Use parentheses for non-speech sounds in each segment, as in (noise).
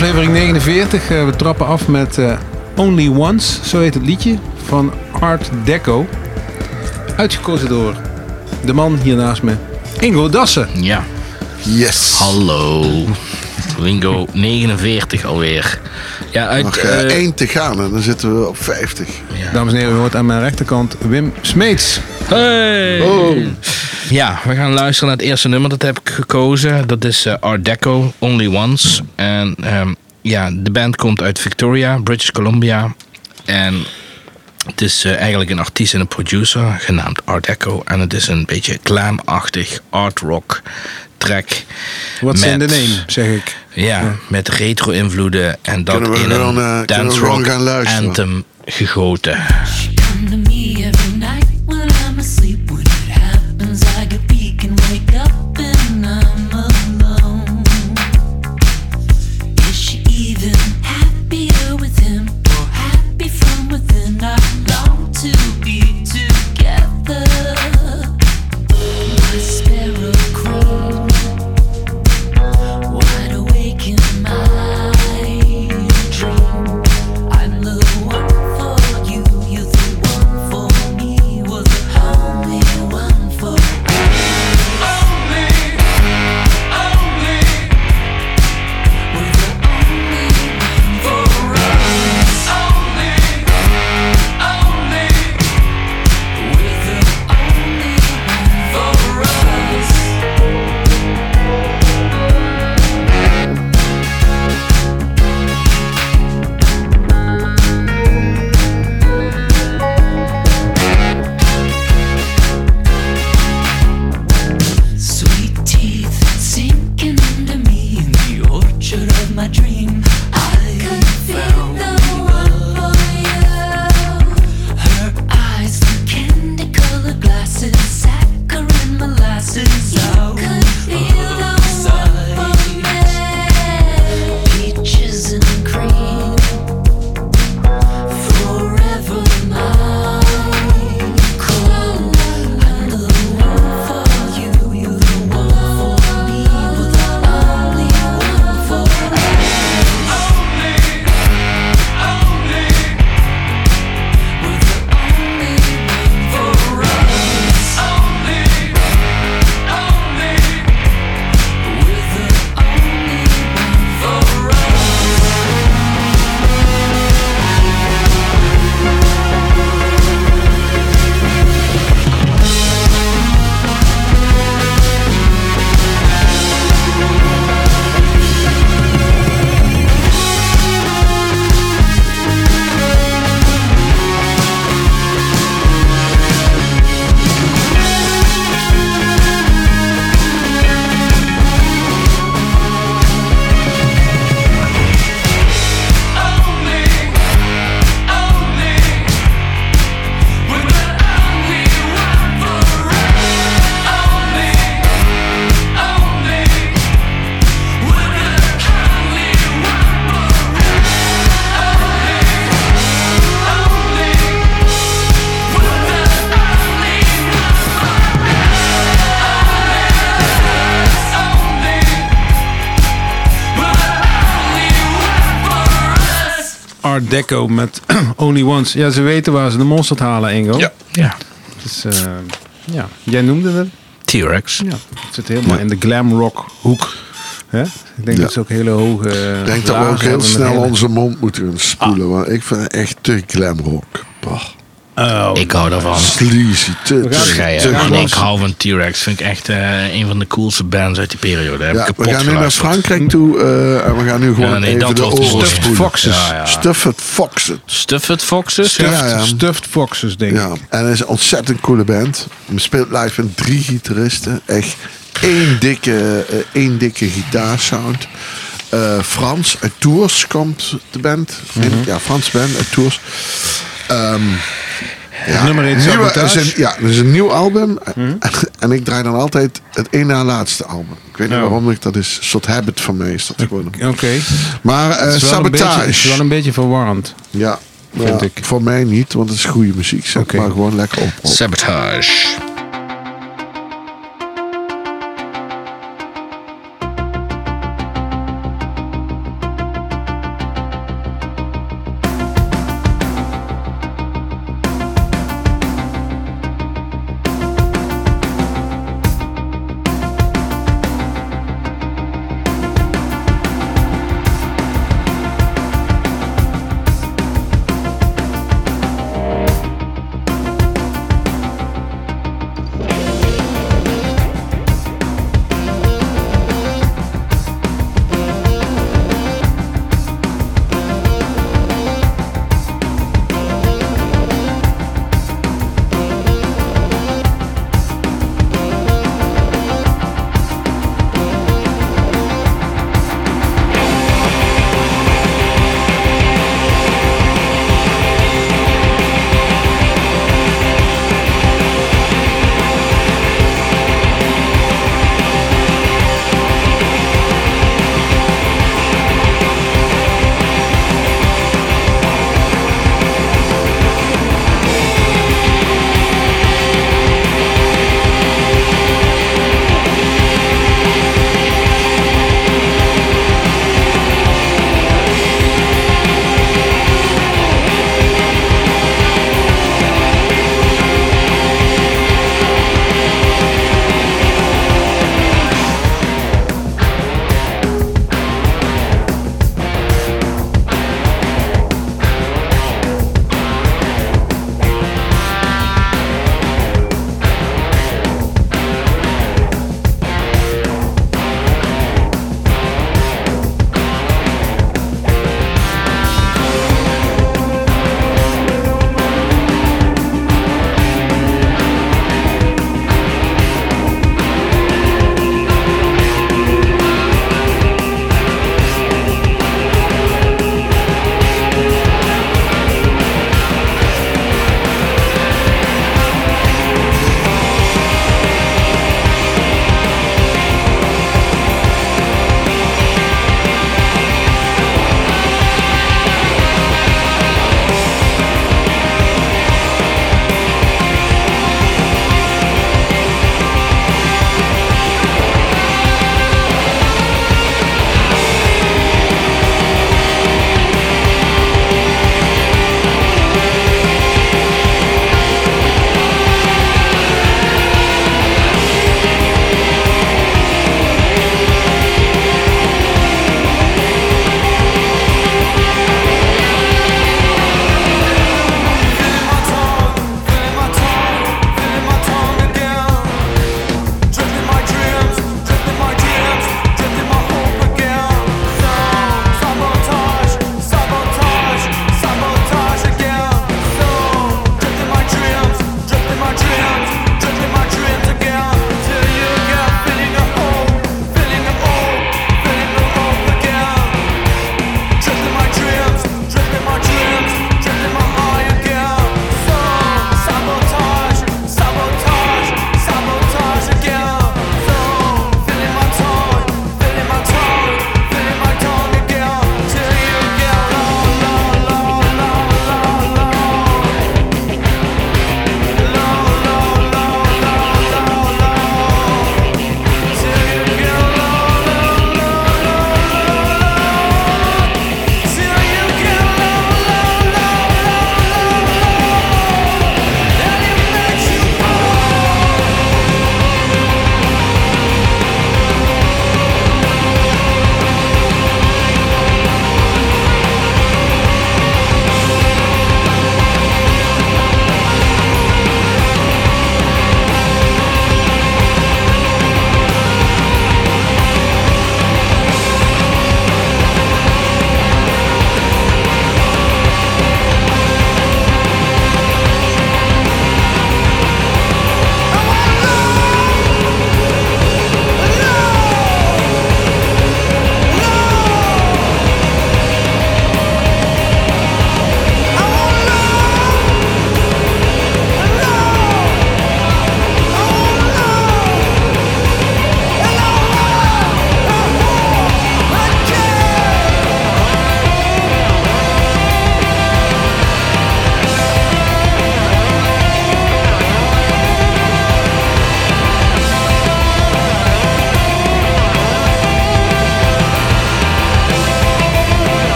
Aflevering 49. eh, we trappen af met eh, Only Once, zo heet het liedje, van Art Deco. Uitgekozen door de man hier naast me, Ingo Dassen. Ja, Yes. hallo. Wingo 49 alweer. Ja, uit... Nog eh, één te gaan en dan zitten we op 50. ja. Dames en heren, u hoort aan mijn rechterkant Wim Smeets. Hey! Oh. Ja, we gaan luisteren naar het eerste nummer dat heb ik gekozen. Dat is eh, Art Deco, Only Once. En ehm, ja, de band komt uit Victoria, British Columbia. En het is eh, eigenlijk een artiest en een producer genaamd Art Deco. En het is een beetje glam-achtig art rock track. Wat in de name, zeg ik. Ja, met retro-invloeden en dat in gewoon, een eh, dance rock anthem gegoten. Deco met (clears throat) Only Once. Ja, ze weten waar ze de monster halen, Ingo. Ja. Ja. Dus, eh, ja. Jij noemde het. T-Rex. Ja, het zit helemaal in de glam rock hoek. Hè? Ik denk Ja. dat ze ook hele hoge. Ik denk dat we ook heel snel onze mond moeten gaan spoelen. Want ik vind het echt te glamrock. Bah. Oh, Ik hou daarvan. Sleazy, En ik hou van T-Rex. Vind ik echt eh, een van de coolste bands uit die periode. Heb Ja, ik we kapot gaan nu naar. Frankrijk toe eh, en we gaan nu gewoon Ja, nee, even dat de Stuffed spoelen. Foxes. Ja, ja. Stuffed Foxes. Stuffed Foxes? Stuffed, Ja, ja. Stuffed Foxes, denk ik. Ja, en het is een ontzettend coole band. We speelt live met drie gitaristen. Echt één dikke, eh, één dikke gitaarsound. Eh, Frans uit Tours komt de band. in. Ja, Frans band uit Tours. Ehm ja, nummer heet nieuwe- Sabotage. is een- Ja, dat is een nieuw album. En ik draai dan altijd het één na laatste album. Ik weet niet Oh. waarom ik dat is. Een soort habit van mij is dat geworden. Oké. Maar eh, Het is wel een beetje- Sabotage. Het is wel een beetje verwarrend. Ja, Vind ja, ik. voor mij niet, want het is goede muziek. Zeg Oké. maar gewoon lekker op. Sabotage.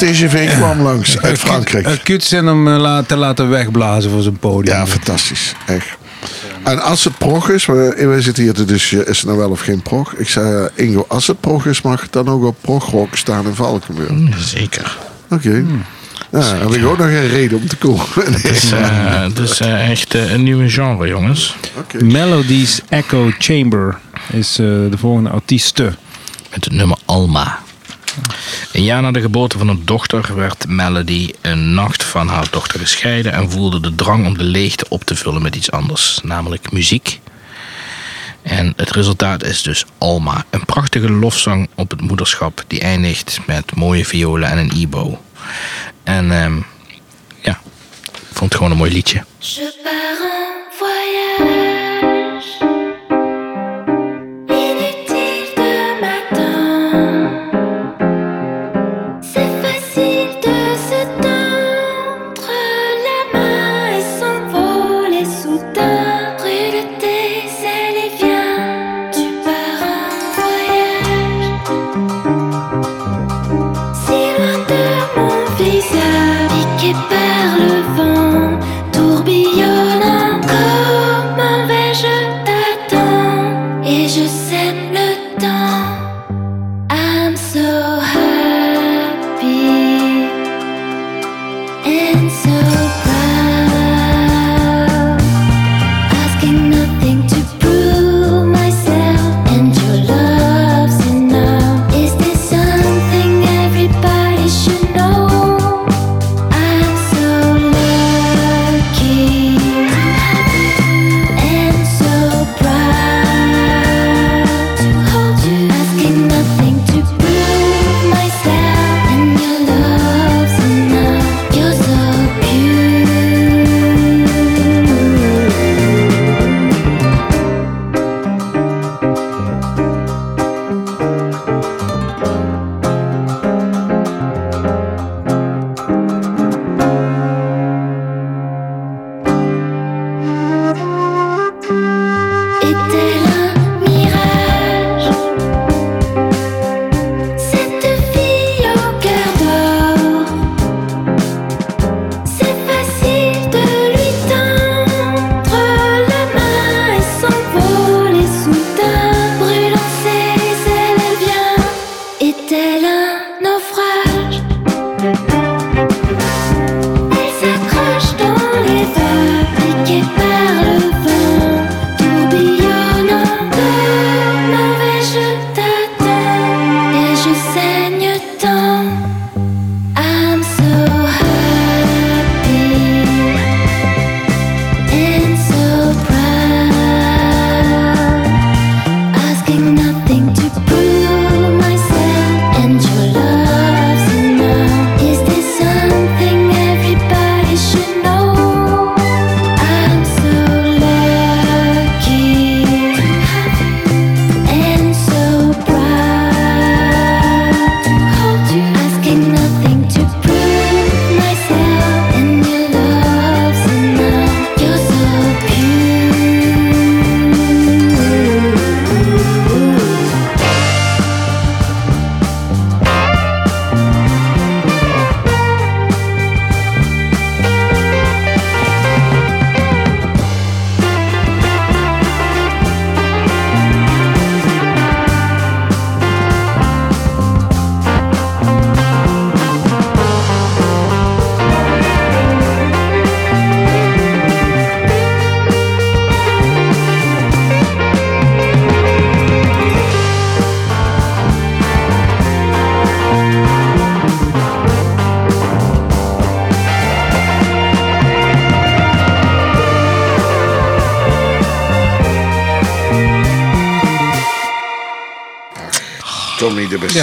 TGV kwam langs uit Frankrijk. Het cute zijn om eh, te laten wegblazen voor zijn podium. Ja, fantastisch. Echt. En als het prog is, we, we zitten hier te dus is het nou wel of geen prog? Ik zei, eh, Ingo, als het prog is, mag het dan ook op progrock staan in Valkenburg. Zeker. Oké. Ja, dan heb ik ook nog een reden om te komen. Het is, eh, het is echt een nieuwe genre, jongens. Melodies Echo Chamber is de volgende artieste. Met het nummer Alma. Een jaar na de geboorte van haar dochter werd Melody een nacht van haar dochter gescheiden en voelde de drang om de leegte op te vullen met iets anders, namelijk muziek. En het resultaat is dus Alma, een prachtige lofzang op het moederschap die eindigt met mooie violen en een e-bow. En ehm, ja, ik vond het gewoon een mooi liedje. Je piqué par le vent,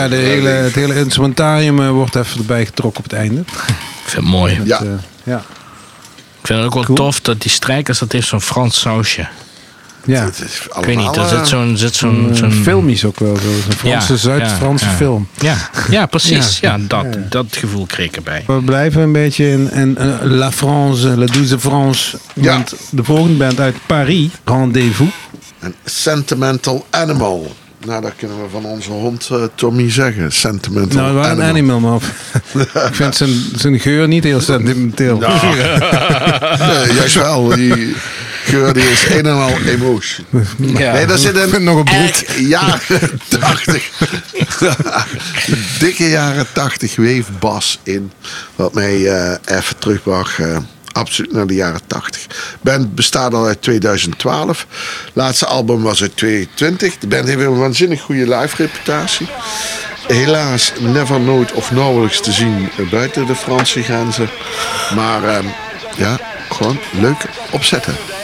Ja, de hele, het hele instrumentarium eh, wordt even erbij getrokken op het einde. (laughs) Ik vind het mooi. Ja. Eh, ja. Ik vind het ook wel Cool. tof dat die strijkers, dat heeft zo'n Frans sausje. ja. Het is Ik weet niet, er zit zo'n... Zit zo'n Een zo'n filmisch ook wel zo. Een Franse, Ja, Zuid-Franse ja, ja. film. Ja, ja (laughs) precies. Ja. Ja, dat, Ja. dat gevoel kreeg ik erbij. We blijven een beetje in, in eh, La France, La Douce France. Ja. Want de volgende band uit Paris, Rendezvous. Een sentimental animal. Nou, dat kunnen we van onze hond eh, Tommy zeggen. Sentimental Nou, wel een animal, maar (laughs) ik vind zijn, zijn geur niet heel sentimenteel. (laughs) Nee, juist wel. Die geur die is een en al emotie. Ja. Nee, daar zit een Nog een echt jaren 80. dikke jaren 80 weefbas in. Wat mij eh, even terugbracht. eh, absoluut naar de jaren 80. band bestaat al uit 2012. Laatste album was uit 2020. De band heeft een waanzinnig goede live reputatie. Helaas never, nooit of nauwelijks te zien eh, buiten de Franse grenzen. Maar ehm, ja, gewoon leuk opzetten.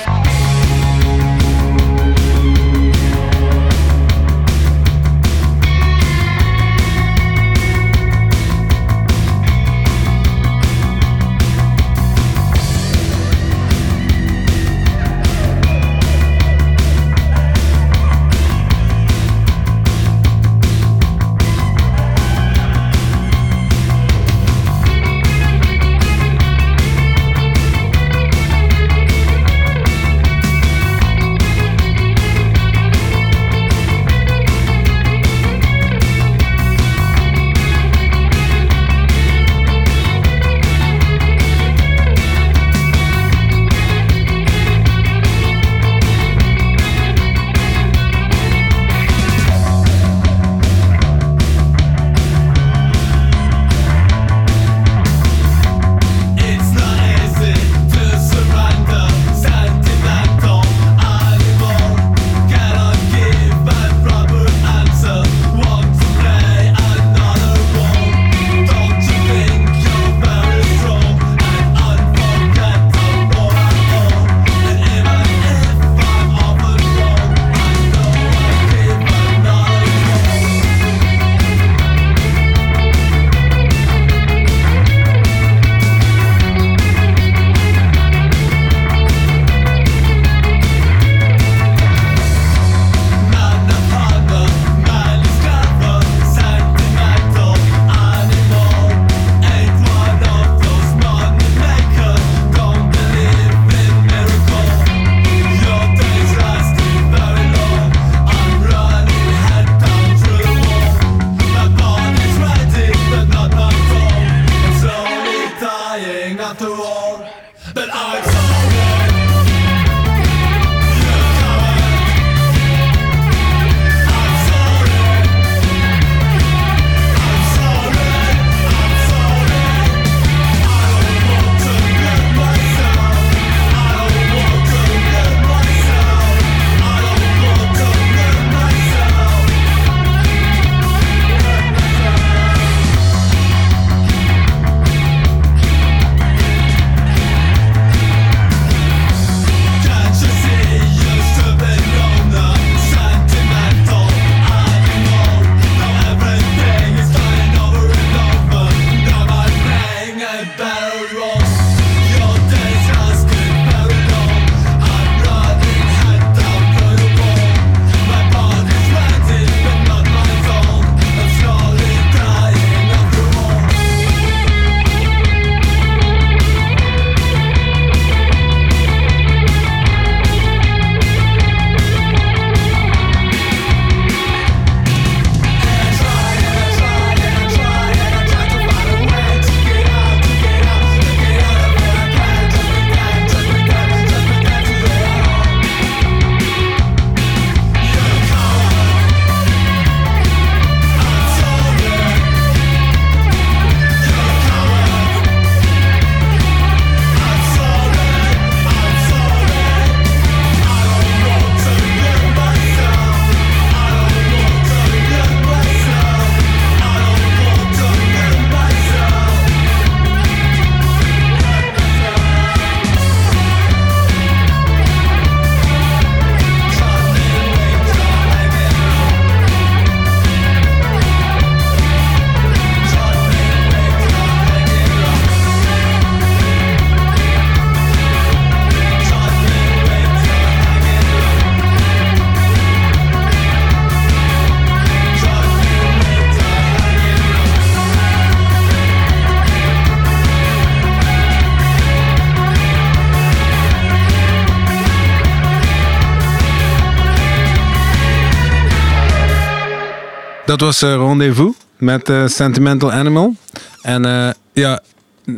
Dat was eh, Rendezvous met eh, Sentimental Animal. En eh, ja,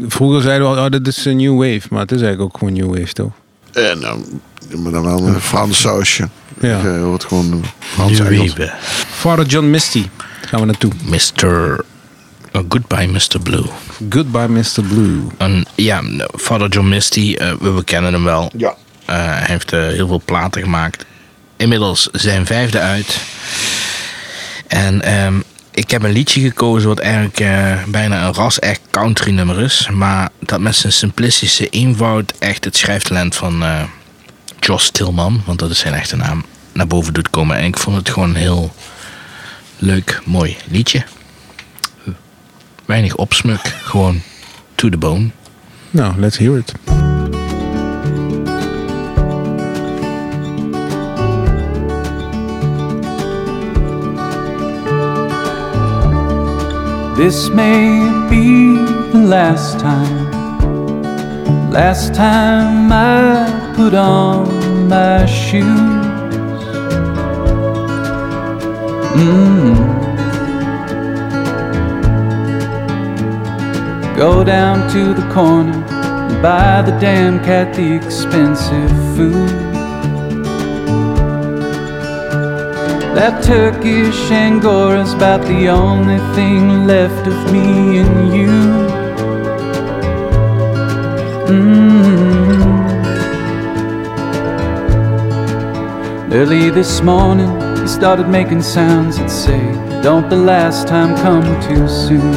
vroeger zeiden we al, oh, dit is een new wave. Maar het is eigenlijk ook gewoon new wave, toch? En dan, maar dan wel een Frans sausje. Ja. Je hoort gewoon Frans Engels. Lieve. Father John Misty gaan we naartoe. Mr. oh, goodbye, Mr. Blue. Goodbye Mr. Blue. En, ja, Father John Misty, we, we kennen hem wel. Ja. Eh, hij heeft eh, heel veel platen gemaakt. Inmiddels zijn vijfde uit. En ehm, ik heb een liedje gekozen wat eigenlijk eh, bijna een ras-echt country nummer is. Maar dat met zijn simplistische eenvoud echt het schrijftalent van eh Josh Tillman, want dat is zijn echte naam, naar boven doet komen. En ik vond het gewoon een heel leuk, mooi liedje. Weinig opsmuk, gewoon to the bone. Nou, let's hear it. This may be the last time, last time I put on my shoes. Mm. Go down to the corner and buy the damn cat the expensive food. That Turkish Angora's about the only thing left of me and you. Mm. Early this morning, he started making sounds that say, Don't the last time come too soon.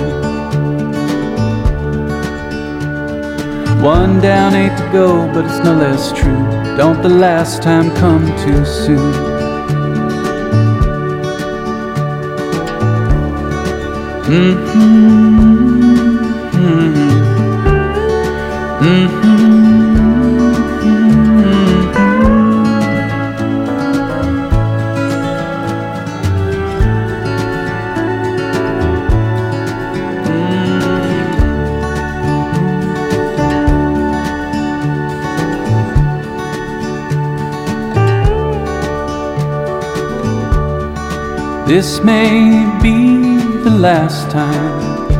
One down, eight to go, but it's no less true. Don't the last time come too soon. This may be last time,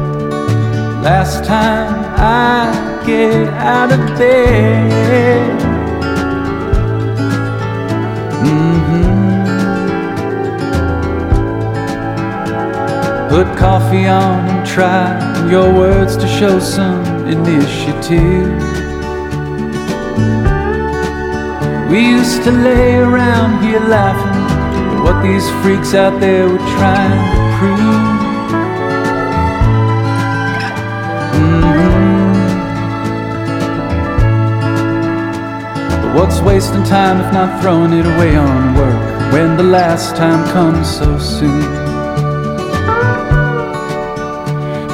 last time I get out of bed. Mhm. Put coffee on and try your words to show some initiative. We used to lay around here laughing at what these freaks out there were trying to prove. What's wasting time if not throwing it away on work when the last time comes so soon?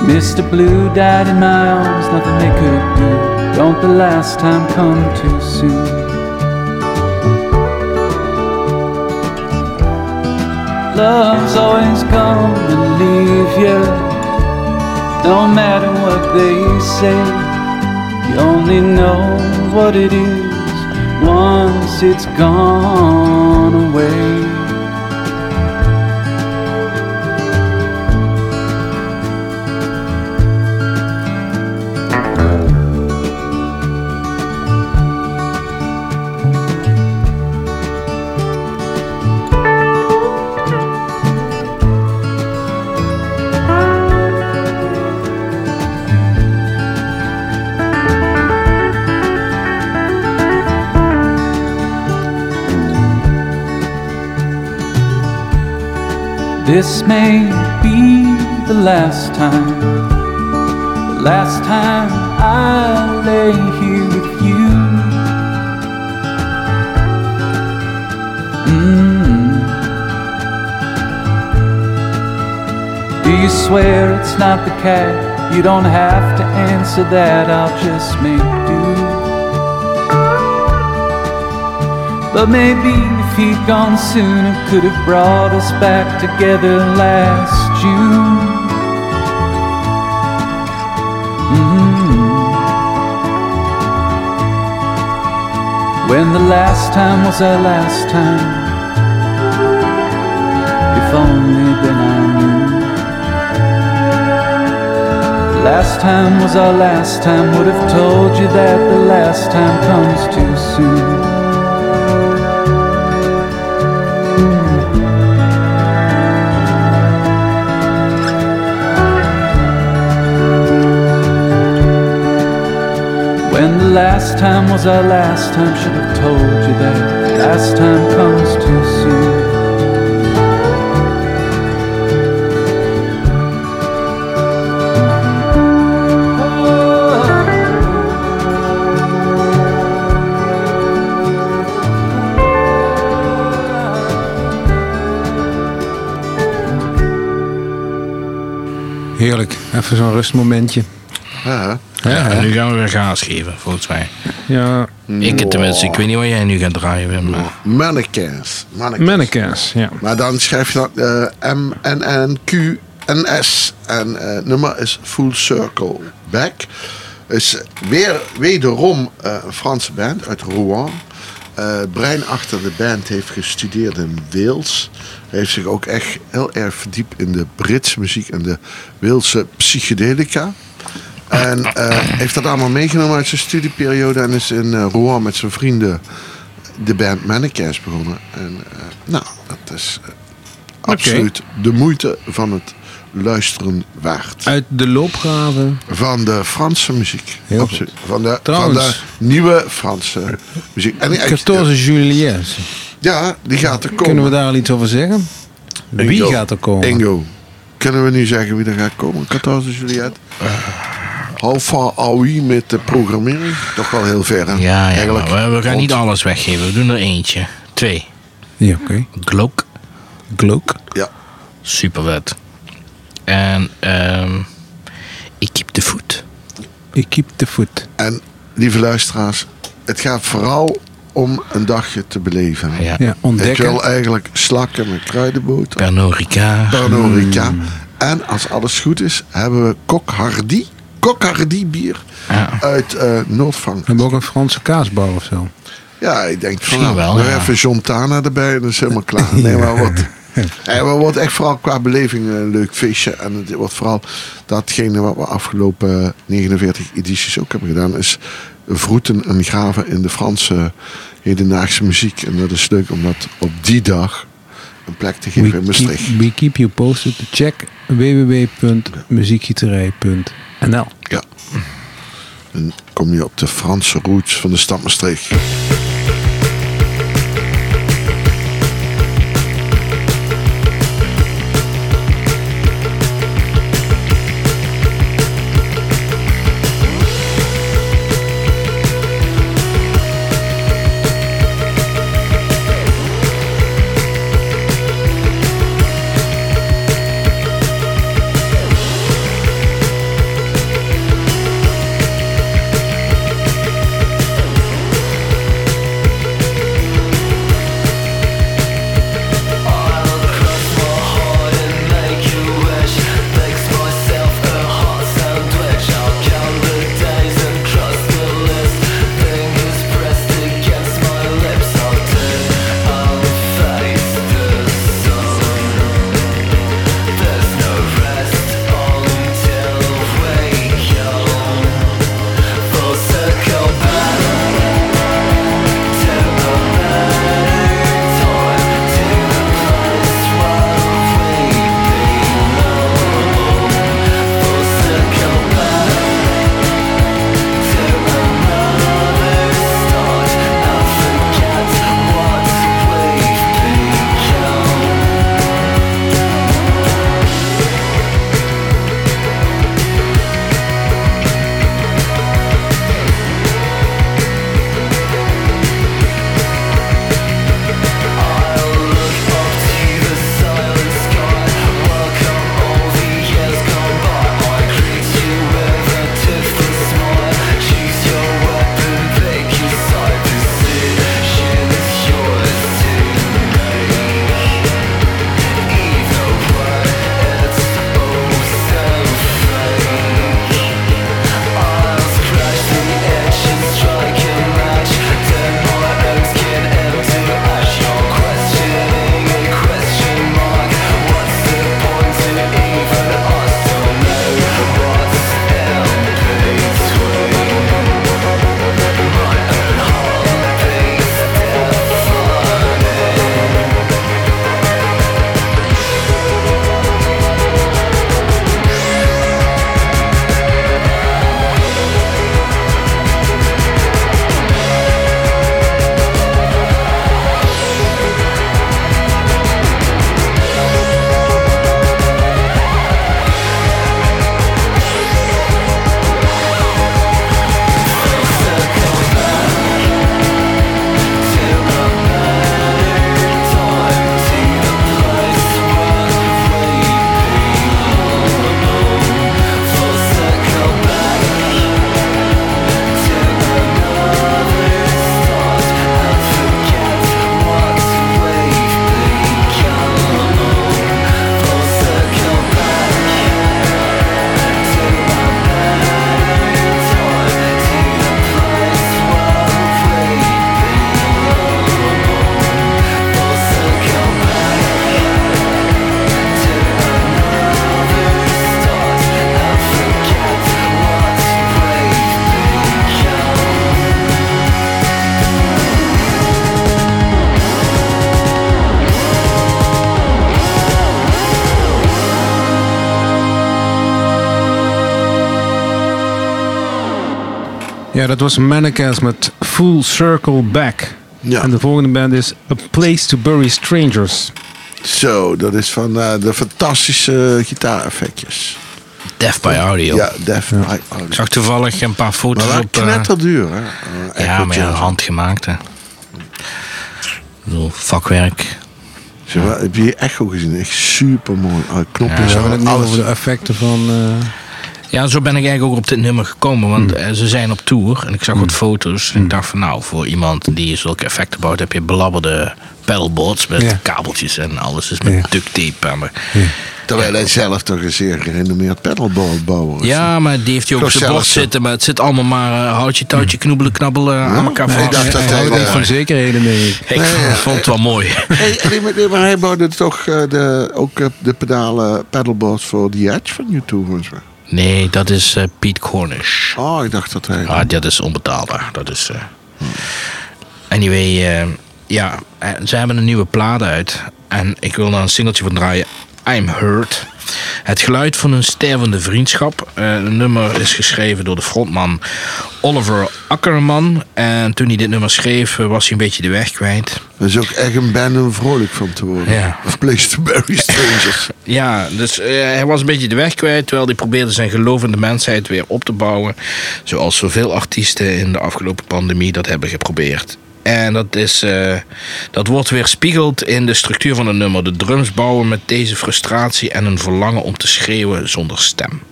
Mr. Blue died in my arms, nothing they could do. Don't the last time come too soon? Love's always gonna leave you, no matter what they say. You only know what it is once it's gone away. This may be the last time, the last time I lay here with you. Mm. Do you swear it's not the cat? You don't have to answer that, I'll just make do. But maybe if he'd gone sooner, could have brought us back together last June. Mm-hmm. When the last time was our last time, if only then I knew. Last time was our last time, would have told you that the last time comes too soon. Time was our last time, should have told you that last time comes too soon. Heerlijk. Even zo'n rustmomentje. Ja, Ja, en nu gaan we weer gas geven, volgens mij. Ja, Ik tenminste, ik weet niet wat jij nu gaat draaien, Wim. Maar... mannequins. mannequins. mannequins. Ja. Maar dan schrijf je dat eh, M, N, N, Q, N, S. En eh, het nummer is Full Circle Back. Is weer, wederom eh, een Franse band uit Rouen. Eh, het brein achter de band heeft gestudeerd in Wales. Hij heeft zich ook echt heel erg verdiept in de Britse muziek en de Walese psychedelica. En eh, heeft dat allemaal meegenomen uit zijn studieperiode en is in eh, Rouen met zijn vrienden de band Mannequins begonnen. En eh, nou, dat is absoluut de moeite van het luisteren waard. Uit de loopgraven. Van de Franse muziek. Heel Absoluut. Van de, van de nieuwe Franse muziek. En ik- 14 juillet. ja, die gaat er komen. Kunnen we daar al iets over zeggen? Wie Ingo. gaat er komen? Ingo. Kunnen we nu zeggen wie er gaat komen? 14 Juliet. How far are we met de programmering? Toch wel heel ver, hè? Ja, ja Eigenlijk we, we gaan niet alles weggeven. We doen er eentje. Twee. Ja, oké. Glock. Glook. Ja. Super vet. En ehm ik keep the foot. Ik keep the foot. En lieve luisteraars, het gaat vooral om een dagje te beleven. Ja. Ja, Ik ontdekken. wil eigenlijk slakken met kruidenboter. Pernod Ricard. Pernod Ricard. Hmm. En als alles goed is, hebben we Kok Hardy. Kok Hardy bier Ja. uit eh Noord-Frankrijk. Hebben we ook een Franse kaasbar of zo? Ja, ik denk van Misschien nou, wel, ja. even Jontana erbij en dan is het helemaal klaar. (laughs) Nee, maar wat, en wat wordt echt vooral qua beleving een leuk feestje. En het wordt vooral datgene wat we afgelopen 49 edities ook hebben gedaan, is vroeten en graven in de Franse hedendaagse muziek. En dat is leuk om dat op die dag een plek te geven in We Maastricht. keep, we keep you posted. Check www.muziekgieterij.nl Ja. Dan kom je op de Franse roots van de stad Maastricht. Ja, dat was Mannequins met Full Circle Back. Ja. En de volgende band is A Place to Bury Strangers. Zo, dat is van eh, de fantastische gitaareffectjes. Death by Audio. Ja, Def. Ja. Ik zag toevallig een paar Maar foto's wel op... eh, knetterduur, hè? Eh, ja, maar ja, handgemaakt, hè. Ik bedoel, vakwerk. Zeg maar, heb je hier Echo gezien? Echt super mooi. knopjes, We hebben het nu alles. over de effecten van... Ja, zo ben ik eigenlijk ook op dit nummer gekomen. Want Hmm. eh, ze zijn op tour en ik zag wat foto's. En ik dacht van nou, voor iemand die zulke effecten bouwt... heb je belabberde pedalboards met Ja. kabeltjes en alles is met Ja. duct tape. aan. Maar, Terwijl hij zelf toch een zeer gerenommeerd pedalboard bouwer is. ja, maar die heeft hij ook op zijn hè? zitten. Maar het zit allemaal maar eh, houtje, touwtje, knoebelen, knabbelen aan elkaar Nee, vast. ik dacht dat hij hij van zekerheden, denk ik. Vond het wel mooi. Hey, nee, maar, hij bouwde toch eh, de, ook de pedalen, pedalboards voor The Edge van YouTube en zo. Nee, dat is eh Pete Cornish. Oh, ik dacht dat hij... Ah, dat is onbetaalbaar. Dat is. eh. Anyway, eh, ja, ze hebben een nieuwe plaat uit. En ik wil daar een singeltje van draaien. I'm Hurt. Het geluid van een stervende vriendschap. Eh het nummer is geschreven door de frontman Oliver Ackerman. En toen hij dit nummer schreef, eh, was hij een beetje de weg kwijt. Dat is ook echt een band om vrolijk van te worden. Ja. Of Place to Bury Strangers. (laughs) Ja, dus eh, hij was een beetje de weg kwijt. Terwijl hij probeerde zijn geloof in de mensheid weer op te bouwen. Zoals zoveel artiesten in de afgelopen pandemie dat hebben geprobeerd. En dat, is, eh, dat wordt weer spiegeld in de structuur van het nummer. De drums bouwen met deze frustratie en een verlangen om te schreeuwen zonder stem.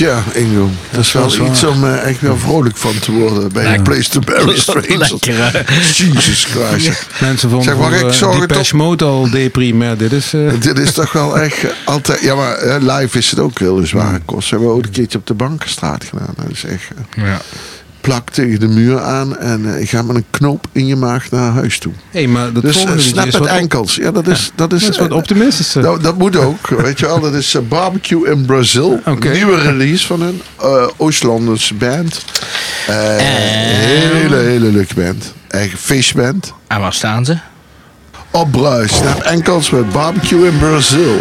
Ja, Ingo. Dat is wel iets waar. om eh, echt wel vrolijk van te worden bij een. Place to Bury (laughs) Strangers. Jesus Christ. Mensen vonden Zeg, ik uh, zorgen Depeche Mode al maar dit is... eh, Dit is toch wel echt eh, altijd... Ja, maar eh, live is het ook heel zware kost. We hebben ook een keertje op de Bankenstraat gedaan. Dat is echt... eh, Ja. Plak tegen de muur aan en eh, gaat met een knoop in je maag naar huis toe. hey, maar dat Dus eh, snap is het enkels. Ja, dat is, dat is, dat is wat eh, optimistischer. dat, dat moet ook, (laughs) weet je wel. Dat is Barbecue in Brazil. Een nieuwe release van hun. eh Oost-Londense band. Eh, hele, hele leuke band. Eigen feestband. En waar staan ze? Op Bruis. Snap enkels met Barbecue in Brazil.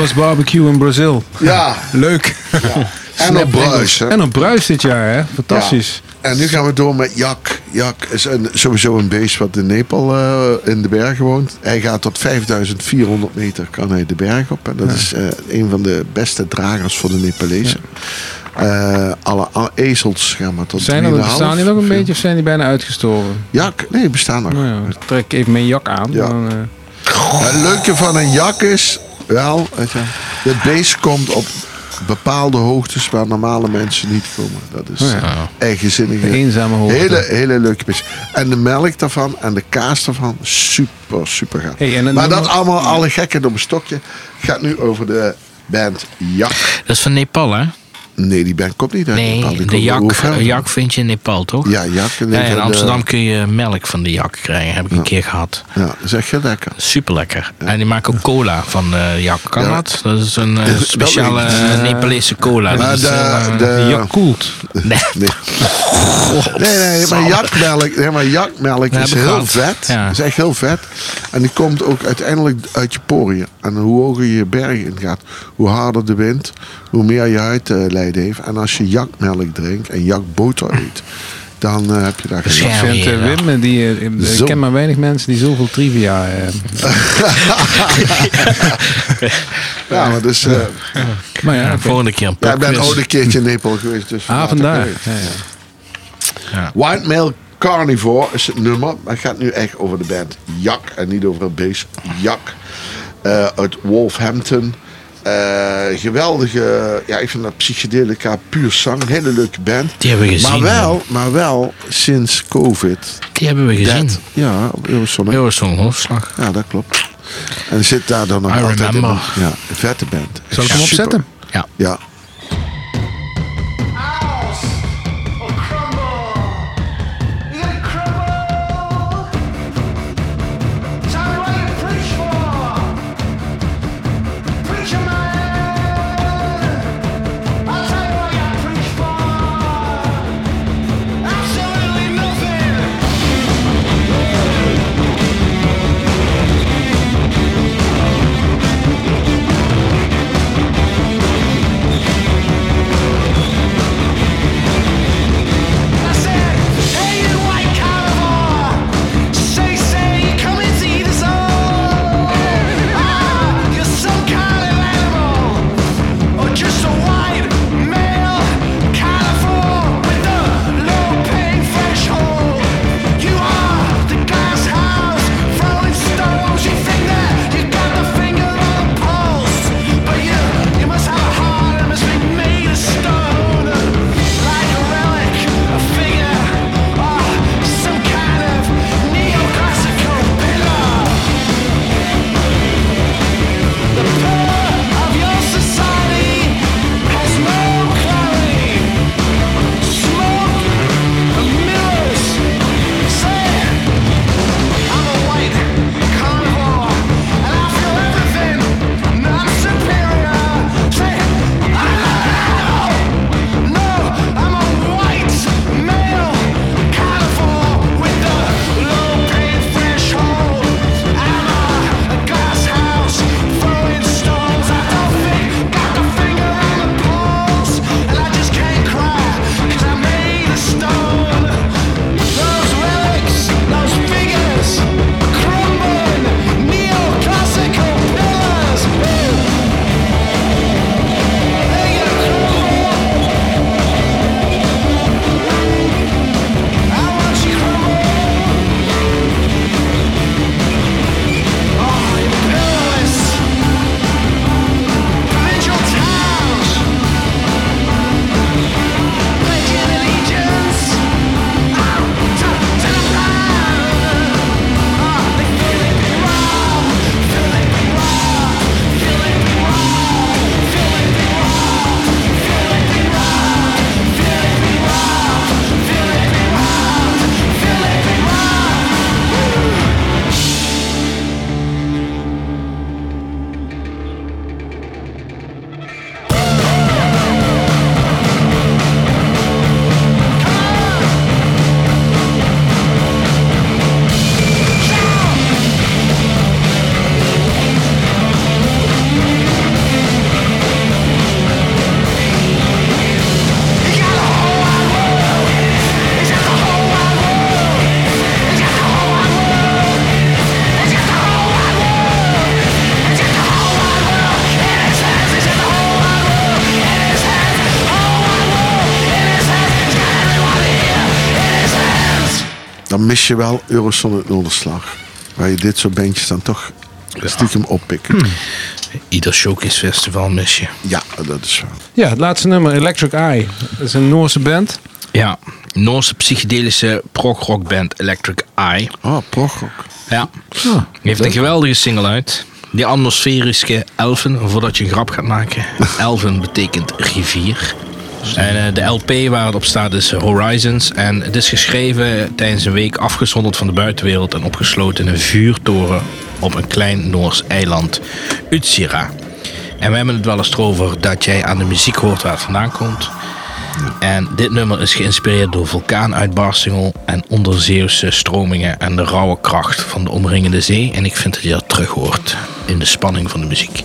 Was barbecue in Brazil. Ja, (laughs) Leuk. en op (laughs) Bruis. hè. En op Bruis dit jaar, hè? Fantastisch. En nu gaan we door met Jak. Jak is een, sowieso een beest wat in Nepal eh, in de bergen woont. Hij gaat tot 5400 meter kan hij de berg op. En dat is eh, een van de beste dragers voor de Nepalezen. Eh, alle a- ezels gaan maar tot Zijn er, 3,5 bestaan die nog een beetje of zijn die bijna uitgestorven? Jak? Nee, bestaan nog. Nou ja, trek even mijn jak aan. Dan, Het leuke van een jak is wel, weet je, het beest komt op bepaalde hoogtes waar normale mensen niet komen. Dat is Oh ja. eigenzinnige. Een eenzame hoogte. Hele, hele leuke beest. En de melk daarvan en de kaas daarvan, super, super gaaf. Hey, maar dat nummer- allemaal, alle gekken op een stokje, gaat nu over de band Jak. Dat is van Nepal, hè? Nee, die band komt niet uit Nee, Nepal. Die de jak, jak vind je in Nepal, toch? Ja, jak. Ja, in de- Amsterdam kun je melk van de jak krijgen. Heb ik een keer gehad. Ja, dat is echt heel lekker. Super lekker. En die maken ook cola van de jak. Kan dat? Dat is een eh, speciale eh, Nepalese cola. Maar Dat is, de, eh, de, Yakult. (laughs) nee. Nee. Nee, nee, maar jakmelk, nee, maar jakmelk is heel gehad. vet. Is echt heel vet. En die komt ook uiteindelijk uit je poriën. En hoe hoger je bergen in gaat, hoe harder de wind, hoe meer je heeft. En als je jakmelk drinkt en jakboter (laughs) eet, dan eh, heb je daar geen last Ik vind eh. Wim, die, ik Zo. ken maar weinig mensen die zoveel trivia eh, (laughs) Ja, maar dus, eh, Maar ja, volgende keer een ja, ik ben ook een keertje in Nepal geweest. Dus Ah, vandaar ik. Ja, ja. White Male Carnivore is het nummer. Maar het gaat nu echt over de band Jak. En niet over het beest. Jak. Eh, uit Wolfhampton. Eh, geweldige, ja, ik vind dat psychedelica puur zang. Een hele leuke band. Die hebben we gezien. Maar wel, maar wel sinds COVID. Die hebben we gezien. Dead. Ja, op Eurosonic. Eurosong Hoofdslag. Ja, dat klopt. En zit daar dan nog I altijd in. een- Ja, een vette band. Zal ik hem Super. opzetten? Ja. Ja. Je wel Eurosonic Noorderslag. Waar je dit soort bandjes dan toch stiekem oppikt. Ieder showcase festival mis je. Ja, dat is waar. Ja, het laatste nummer, Electric Eye. Dat is een Noorse band. Ja. Noorse psychedelische prog-rockband Electric Eye. Oh, progrock. Ja. Heeft een geweldige single uit. Die atmosferische elfen, voordat je een grap gaat maken. (laughs) Elfen betekent rivier. En eh, de LP waar het op staat is Horizons. En het is geschreven tijdens een week afgezonderd van de buitenwereld en opgesloten in een vuurtoren op een klein Noors eiland, Utsira. En we hebben het wel eens erover dat jij aan de muziek hoort waar het vandaan komt. En dit nummer is geïnspireerd door vulkaanuitbarstingen en onderzeeuwse stromingen en de rauwe kracht van de omringende zee. En ik vind dat je dat terug hoort in de spanning van de muziek.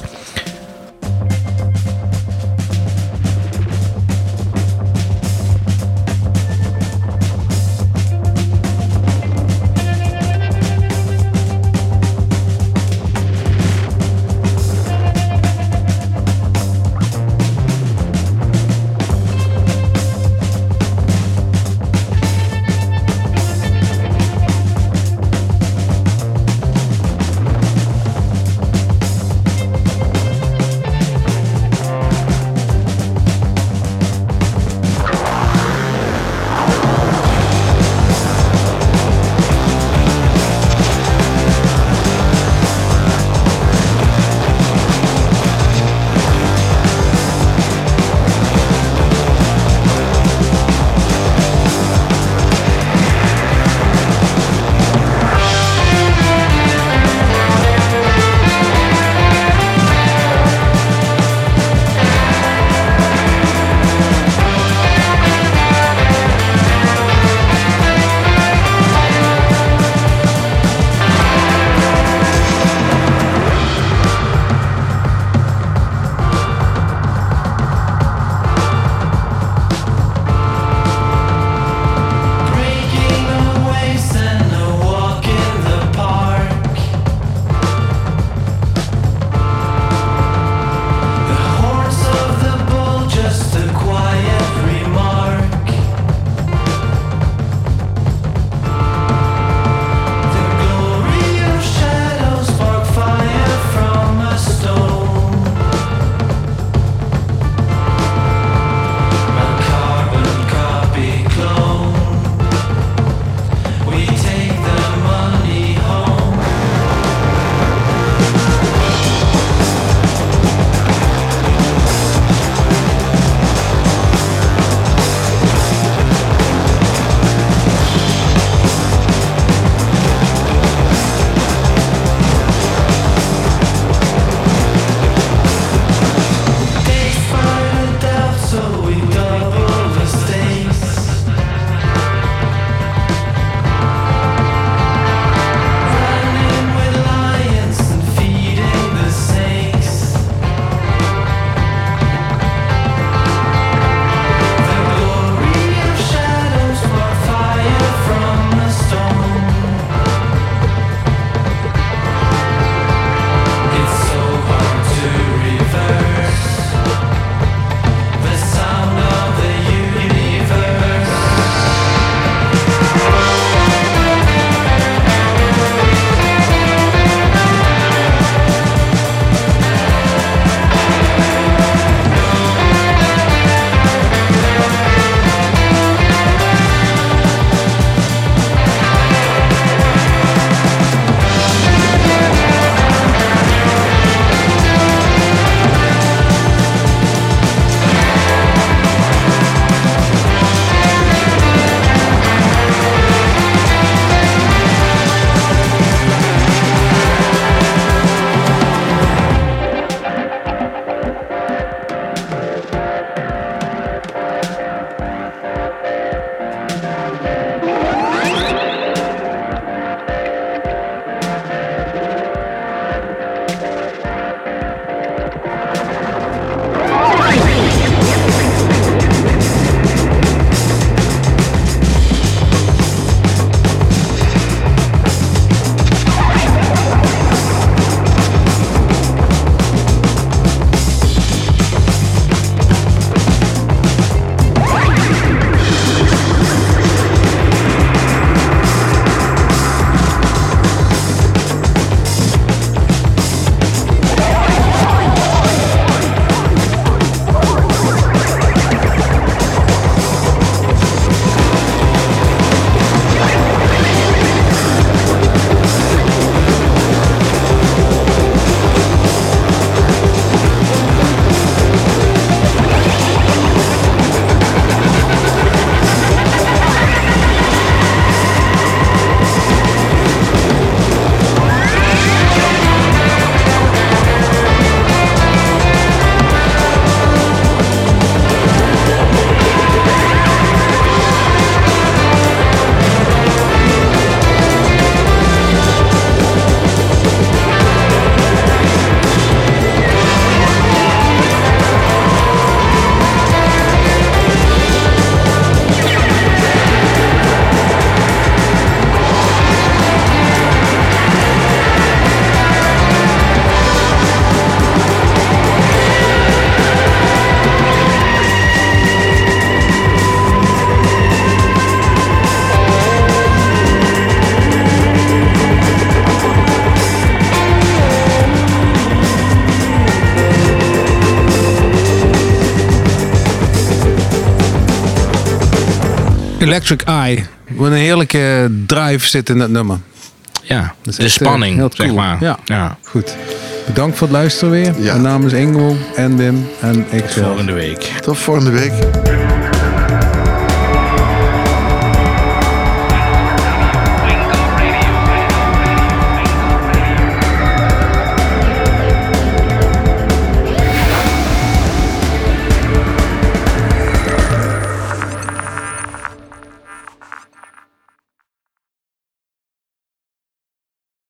Electric Eye. Wat een heerlijke drive zit in dat nummer. Ja, Dat de echt, eh, spanning, heel zeg cool. maar. Ja. ja. Goed. Bedankt voor het luisteren weer. Ja. Mijn naam is Ingo en Wim en ik zelf. Volgende week. Tot volgende week.